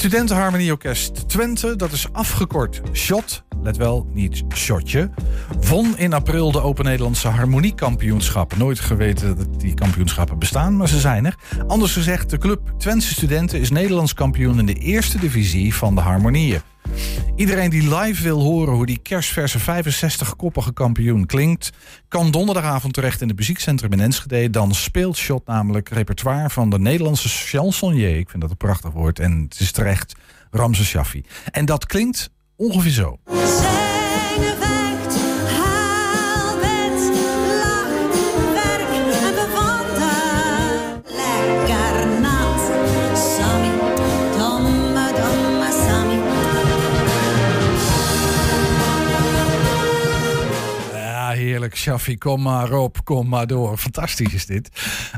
Studentenharmonieorkest Twente, dat is afgekort SHOT, let wel, niet shotje, won in april de Open Nederlandse Harmoniekampioenschappen. Nooit geweten dat die kampioenschappen bestaan, maar ze zijn er. Anders gezegd, de club Twentse Studenten is Nederlands kampioen in de eerste divisie van de harmonieën. Iedereen die live wil horen hoe die kerstverse 65-koppige kampioen klinkt, kan donderdagavond terecht in het muziekcentrum in Enschede. Dan speelt Shot namelijk repertoire van de Nederlandse chansonnier. Ik vind dat een prachtig woord en het is terecht Ramse Shaffi. En dat klinkt ongeveer zo. Shaffi, kom maar op, kom maar door. Fantastisch is dit.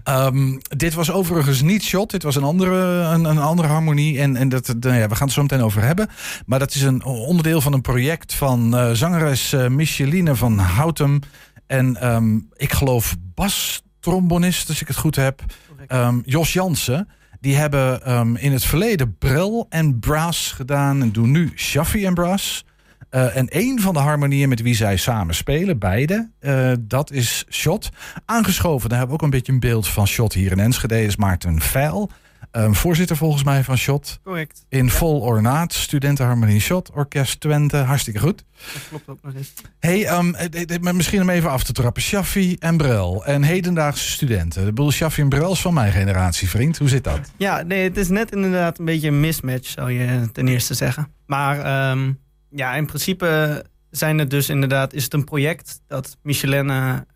Ehm, dit was overigens niet Shot. Dit was een andere, een, een andere harmonie. En, en dat, nou ja, we gaan het zo meteen over hebben. Maar dat is een onderdeel van een project van eh, zangeres eh, Micheline van Houtem. En ehm, ik geloof bas-trombonist, als ik het goed heb. Ehm, Jos Jansen. Die hebben in het verleden Brel en Brass gedaan. En doen nu Shaffi en Brass. Eh, en een van de harmonieën met wie zij samen spelen, beide, eh, dat is Shot. Aangeschoven, daar hebben we ook een beetje een beeld van Shot hier in Enschede, is Maarten Veil. eh, voorzitter volgens mij van Shot. Correct. In vol ornaat, studentenharmonie Shot, orkest Twente, hartstikke goed. Dat klopt ook nog eens. Hey, ehm, eh, eh, misschien om even af te trappen. Shaffi en Brel en hedendaagse studenten. De boel Shaffi en Brel is van mijn generatie, vriend. Hoe zit dat? Ja, nee, het is net inderdaad een beetje een mismatch, zou je ten eerste zeggen. Maar ehm, ja, in principe zijn het dus inderdaad, is het een project dat Michelin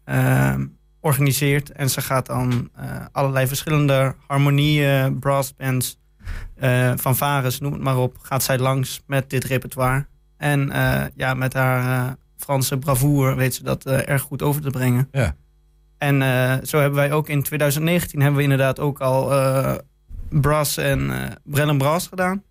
ehm, organiseert. En ze gaat dan eh, allerlei verschillende harmonieën, brassbands, eh fanfares, noem het maar op, gaat zij langs met dit repertoire. En eh, ja, met haar eh, Franse bravoure weet ze dat eh, erg goed over te brengen. Ja. En eh, zo hebben wij ook in 2019 hebben we inderdaad ook al eh, Brass en eh Brel en Brass gedaan.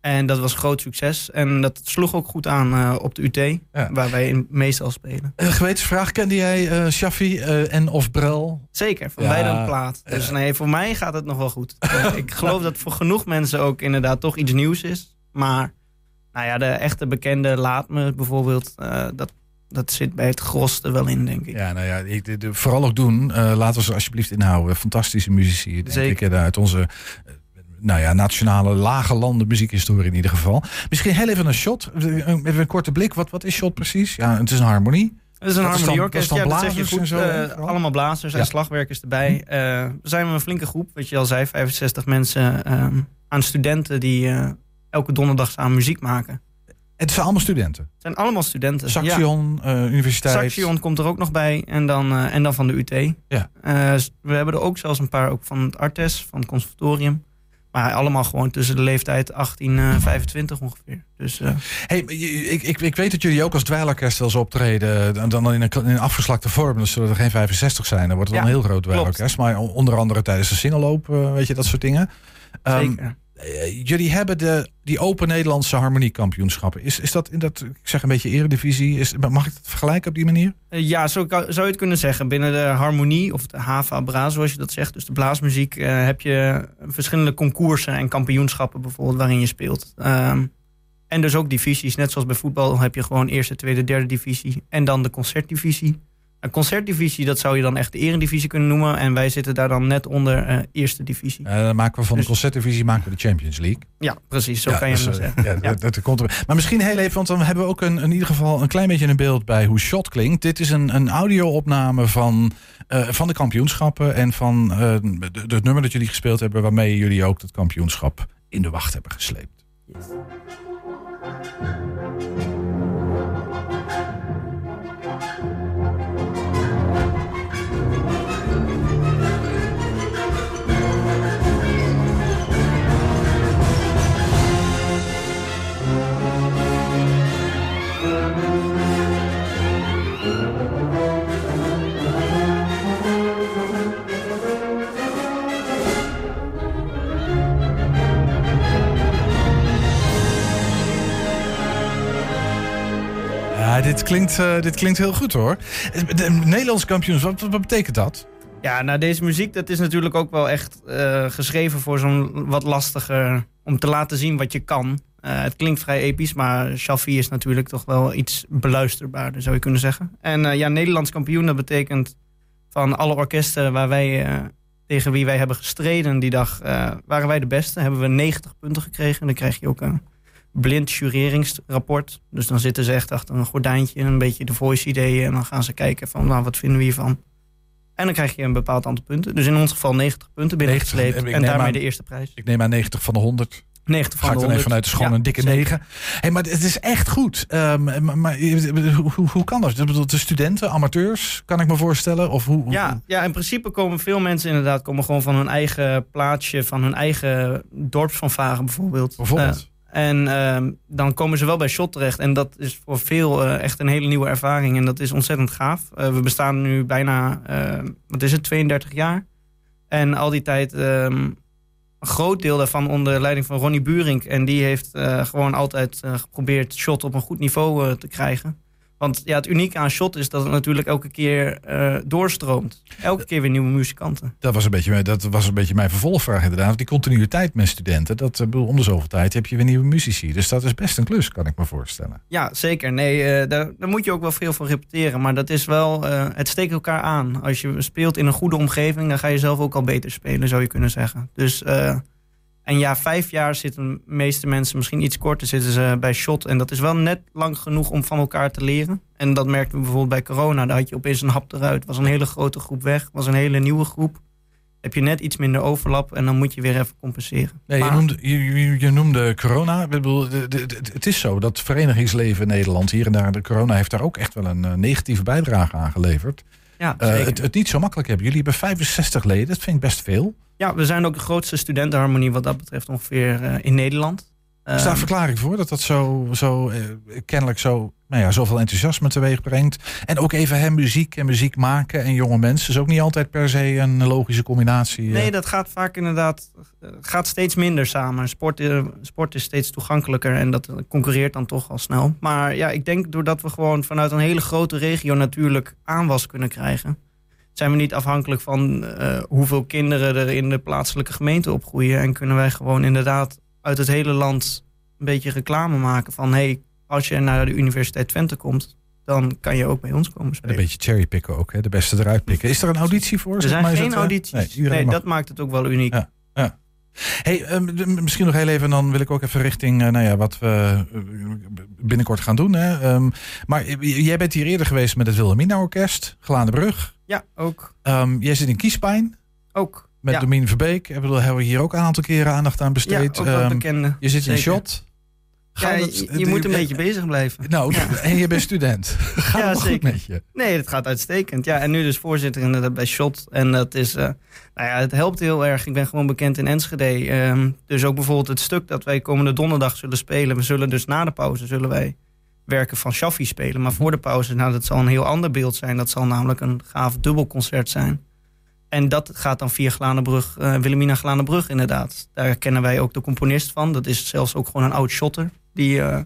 En dat was groot succes. En dat sloeg ook goed aan eh, op de UT, Ja. waar wij in meestal spelen. Uh, gewetensvraag, kende jij eh Shaffi en of Brel? Zeker, van Ja, beide een plaat. Dus nee, voor mij gaat het nog wel goed. Ik geloof dat voor genoeg mensen ook inderdaad toch iets nieuws is. Maar nou ja, de echte bekende Laat Me bijvoorbeeld, dat, dat zit bij het gros er wel in, denk ik. Ja, nou ja, ik, de- de- vooral ook doen. Laten we ze alsjeblieft inhouden. Fantastische muzici, denk Zeker. ik. Uit onze nou ja, nationale lage landen muziekhistorie in ieder geval. Misschien heel even een shot. Eh, Even een korte blik. Wat, wat is shot precies? Ja, het is een harmonie. Het is een harmonieorkest. ja, dat zeg je blazers goed. en zo, Eh, vooral? allemaal blazers en Ja. slagwerkers erbij. Eh, we zijn een flinke groep, wat je al zei. 65 mensen ehm, aan studenten die eh, elke donderdag samen muziek maken. Het zijn allemaal studenten. Het zijn allemaal studenten. Saxion, eh, universiteit. Saxion komt er ook nog bij. En dan, eh, en dan van de UT. Ja. Eh, we hebben er ook zelfs een paar ook van het Artes, van het conservatorium. Maar allemaal gewoon tussen de leeftijd 18 en 25 ongeveer. Dus eh, Hey, ik, ik, ik weet dat jullie ook als dweilorkest wel eens optreden. Dan, dan in, een, in een afgeslakte vorm. Dus zullen er geen 65 zijn. Dan wordt het Ja, wel een heel groot dweilorkest. Maar onder andere tijdens de singelloop, eh, weet je, dat soort dingen. Ehm, zeker. Eh, jullie hebben de, die Open Nederlandse Harmoniekampioenschappen. Is, is dat in dat, ik zeg een beetje eredivisie, is, mag ik dat vergelijken op die manier? Eh, Ja, zo zou je het kunnen zeggen. Binnen de harmonie, of de HVA Bra, zoals je dat zegt, dus de blaasmuziek, eh, heb je verschillende concoursen en kampioenschappen bijvoorbeeld waarin je speelt. Ehm, en dus ook divisies. Net zoals bij voetbal heb je gewoon eerste, tweede, derde divisie en dan de concertdivisie. Een concertdivisie, dat zou je dan echt de eredivisie kunnen noemen. En wij zitten daar dan net onder eh, eerste divisie. Eh, dan maken we van Dus- de concertdivisie maken we de Champions League. Ja, precies. Zo Ja, kan je dus, hem eh, zeggen. ja, Ja. Dat, dat komt er. Maar misschien heel even, want dan hebben we ook een, in ieder geval een klein beetje een beeld bij hoe shot klinkt. Dit is een, een audio-opname van, eh, van de kampioenschappen en van eh, het nummer dat jullie gespeeld hebben, waarmee jullie ook dat kampioenschap in de wacht hebben gesleept. Ja, dit klinkt, eh, dit klinkt heel goed hoor. De Nederlandse kampioens, wat, wat betekent dat? Ja, nou deze muziek dat is natuurlijk ook wel echt eh, geschreven voor zo'n wat lastiger om te laten zien wat je kan. Eh, het klinkt vrij episch, maar Shaffi is natuurlijk toch wel iets beluisterbaarder, zou je kunnen zeggen. En ja, Nederlands kampioen, dat betekent van alle orkesten waar wij, tegen wie wij hebben gestreden die dag, waren wij de beste. Hebben we 90 punten gekregen. En dan krijg je ook een blind jureringsrapport. Dus dan zitten ze echt achter een gordijntje en een beetje de voice ideeën. En dan gaan ze kijken van, nou, wat vinden we hiervan? En dan krijg je een bepaald aantal punten. Dus in ons geval 90 punten 90, binnengesleept. en daarmee aan- de eerste prijs. Ik neem aan 90 van de 100. 90 van Ga ik de dan even 100. vanuit de schoon Ja, een dikke zeker. 9. Hey, maar het is echt goed. Ehm, maar maar hoe, hoe, kan dat? De studenten, amateurs, kan ik me voorstellen? Of hoe, hoe- Ja, ja, in principe komen veel mensen inderdaad komen gewoon van hun eigen plaatsje, van hun eigen dorpsfanfare bijvoorbeeld. bijvoorbeeld? Eh, en ehm, dan komen ze wel bij Shot terecht. En dat is voor veel eh, echt een hele nieuwe ervaring. En dat is ontzettend gaaf. Eh, we bestaan nu bijna, eh, wat is het, 32 jaar. En al die tijd ehm, een groot deel daarvan onder leiding van Ronnie Burink. En die heeft eh, gewoon altijd geprobeerd Shot op een goed niveau te krijgen. Want ja, het unieke aan Shot is dat het natuurlijk elke keer eh, doorstroomt. Elke keer weer nieuwe muzikanten. Dat was, een beetje, dat was een beetje mijn vervolgvraag inderdaad. Die continuïteit met studenten. Dat, eh, bedoel, om de zoveel tijd heb je weer nieuwe muzici. Dus dat is best een klus, kan ik me voorstellen. Ja, zeker. Nee, eh, daar, daar moet je ook wel veel van repeteren. Maar dat is wel, het steekt elkaar aan. Als je speelt in een goede omgeving, dan ga je zelf ook al beter spelen, zou je kunnen zeggen. Dus, en ja, vijf jaar zitten de meeste mensen, misschien iets korter, zitten ze bij Shot. En dat is wel net lang genoeg om van elkaar te leren. En dat merkten we bijvoorbeeld bij corona. Daar had je opeens een hap eruit. was een hele grote groep weg, was een hele nieuwe groep. Heb je net iets minder overlap en dan moet je weer even compenseren. Nee, je, noemde, je, je- je noemde corona. Ik bedoel, het is zo dat verenigingsleven in Nederland hier en daar, de corona heeft daar ook echt wel een eh, negatieve bijdrage aan geleverd. Ja, Eh, het, het niet zo makkelijk hebben. Jullie hebben 65 leden, dat vind ik best veel. Ja, we zijn ook de grootste studentenharmonie wat dat betreft ongeveer eh, in Nederland. Is daar Ehm, verklaring voor dat dat zo, zo eh, kennelijk zo, nou ja, zoveel enthousiasme teweeg brengt? En ook even hè, muziek en muziek maken en jonge mensen is ook niet altijd per se een logische combinatie. eh. Nee, dat gaat vaak inderdaad eh, gaat steeds minder samen. Sport, sport is steeds toegankelijker en dat concurreert dan toch al snel. Maar ja, ik denk doordat we gewoon vanuit een hele grote regio natuurlijk aanwas kunnen krijgen, zijn we niet afhankelijk van hoeveel kinderen er in de plaatselijke gemeente opgroeien. En kunnen wij gewoon inderdaad uit het hele land een beetje reclame maken van hey, als je naar de Universiteit Twente komt, dan kan je ook bij ons komen En een spelen. beetje cherrypicken ook, hè? de beste eruit pikken. Is er een auditie voor? Er zijn maar, geen eh, audities. nee, dat maakt het ook wel uniek. Ja. Hey, ehm, misschien nog heel even, en dan wil ik ook even richting eh, nou ja, wat we eh, binnenkort gaan doen. Hè. Ehm, maar jij bent hier eerder geweest met het Wilhelmina Orkest, Glaandenbrug. Ja, ook. Ehm jij zit in Kiespijn ook. Met ja. Domien Verbeek. Ik bedoel, hebben we hier ook een aantal keren aandacht aan besteed. Ehm, je zit in. Shot. Ja, je, het- moet een eh, beetje bezig blijven. Nou, en je bent student. Gaat Ja, het goed met je? Nee, het gaat uitstekend. Ja, en nu dus voorzitter inderdaad bij Shot. En dat is, eh, nou ja, het helpt heel erg. Ik ben gewoon bekend in Enschede. Ehm, dus ook bijvoorbeeld het stuk dat wij komende donderdag zullen spelen. We zullen dus na de pauze zullen wij werken van Shaffi spelen. Maar voor de pauze, nou, dat zal een heel ander beeld zijn. Dat zal namelijk een gaaf dubbelconcert zijn. En dat gaat dan via Glanenbrug, eh Wilhelmina Glanenbrug inderdaad. Daar kennen wij ook de componist van. Dat is zelfs ook gewoon een oud shotter. Die, eh,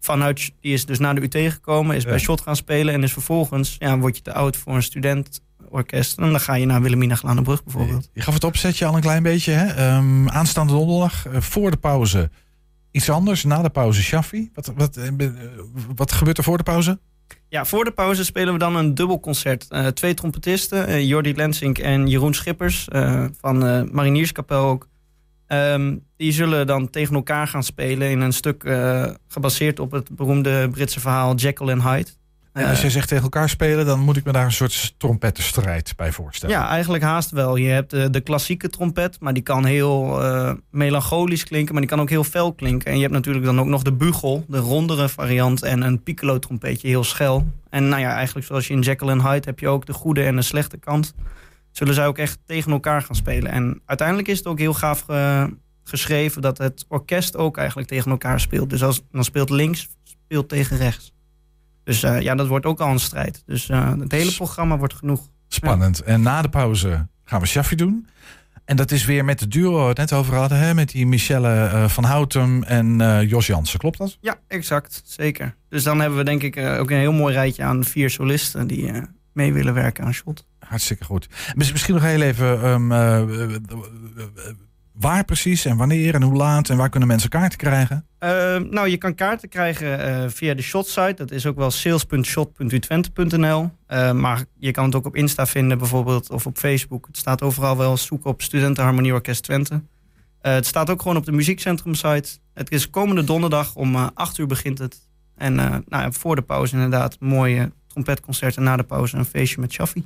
vanuit, die is dus naar de UT gekomen, is Ja. bij Shot gaan spelen. En is vervolgens, ja, word je te oud voor een studentorkest. En dan ga je naar Wilhelmina Glanenbrug bijvoorbeeld. Je gaf het opzetje al een klein beetje. Hè? Ehm, aanstaande donderdag, eh, voor de pauze iets anders. Na de pauze Shaffi. Wat, wat, wat gebeurt er voor de pauze? Ja, voor de pauze spelen we dan een dubbelconcert. Eh, twee trompetisten, eh, Jordi Lensink en Jeroen Schippers eh, van Marinierskapel ook. Ehm, die zullen dan tegen elkaar gaan spelen in een stuk gebaseerd op het beroemde Britse verhaal Jekyll and Hyde. En Eh, als jij zegt tegen elkaar spelen, dan moet ik me daar een soort trompettenstrijd bij voorstellen. Ja, eigenlijk haast wel. Je hebt de, de klassieke trompet, maar die kan heel eh, melancholisch klinken, maar die kan ook heel fel klinken. En je hebt natuurlijk dan ook nog de bugel, de rondere variant, en een piccolo trompetje, heel schel. En nou ja, eigenlijk zoals je in Jekyll and Hyde heb je ook de goede en de slechte kant. Zullen zij ook echt tegen elkaar gaan spelen. En uiteindelijk is het ook heel gaaf ge- geschreven dat het orkest ook eigenlijk tegen elkaar speelt. Dus als, dan speelt links, speelt tegen rechts. Dus eh, ja, dat wordt ook al een strijd. Dus eh, het hele programma wordt genoeg. Spannend. En na de pauze gaan we Shaffi doen. En dat is weer met de duo waar we het net over hadden. Hè? Met die Michelle eh, van Houtem en Jos Jansen. Klopt dat? Ja, exact. Zeker. Dus dan hebben we denk ik ook een heel mooi rijtje aan vier solisten die mee willen werken aan Shot. Hartstikke goed. Miss- Misschien nog heel even. ehm, eh, waar precies en wanneer en hoe laat en waar kunnen mensen kaarten krijgen? Eh, nou, je kan kaarten krijgen eh, via de Shot-site. Dat is ook wel sales.shot.utwente.nl. Eh, maar je kan het ook op Insta vinden bijvoorbeeld of op Facebook. Het staat overal wel. Zoek op Studentenharmonie Orkest Twente. Het staat ook gewoon op de muziekcentrum-site. Het is komende donderdag om eh 8 uur begint het. En nou, voor de pauze inderdaad mooie trompetconcerten. Na de pauze een feestje met Shaffi.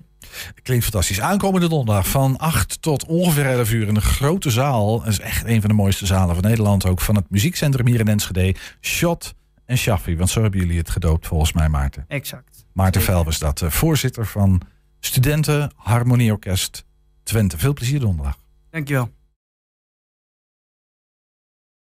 Klinkt fantastisch. Aankomende donderdag van 8 tot ongeveer 11 uur in een grote zaal. Dat is echt een van de mooiste zalen van Nederland. Ook van het muziekcentrum hier in Enschede. Shot en Shaffi. Want zo hebben jullie het gedoopt volgens mij Maarten. Exact. Maarten. Vel was dat. eh, voorzitter van Studenten Harmonieorkest Twente. Veel plezier donderdag. Dankjewel.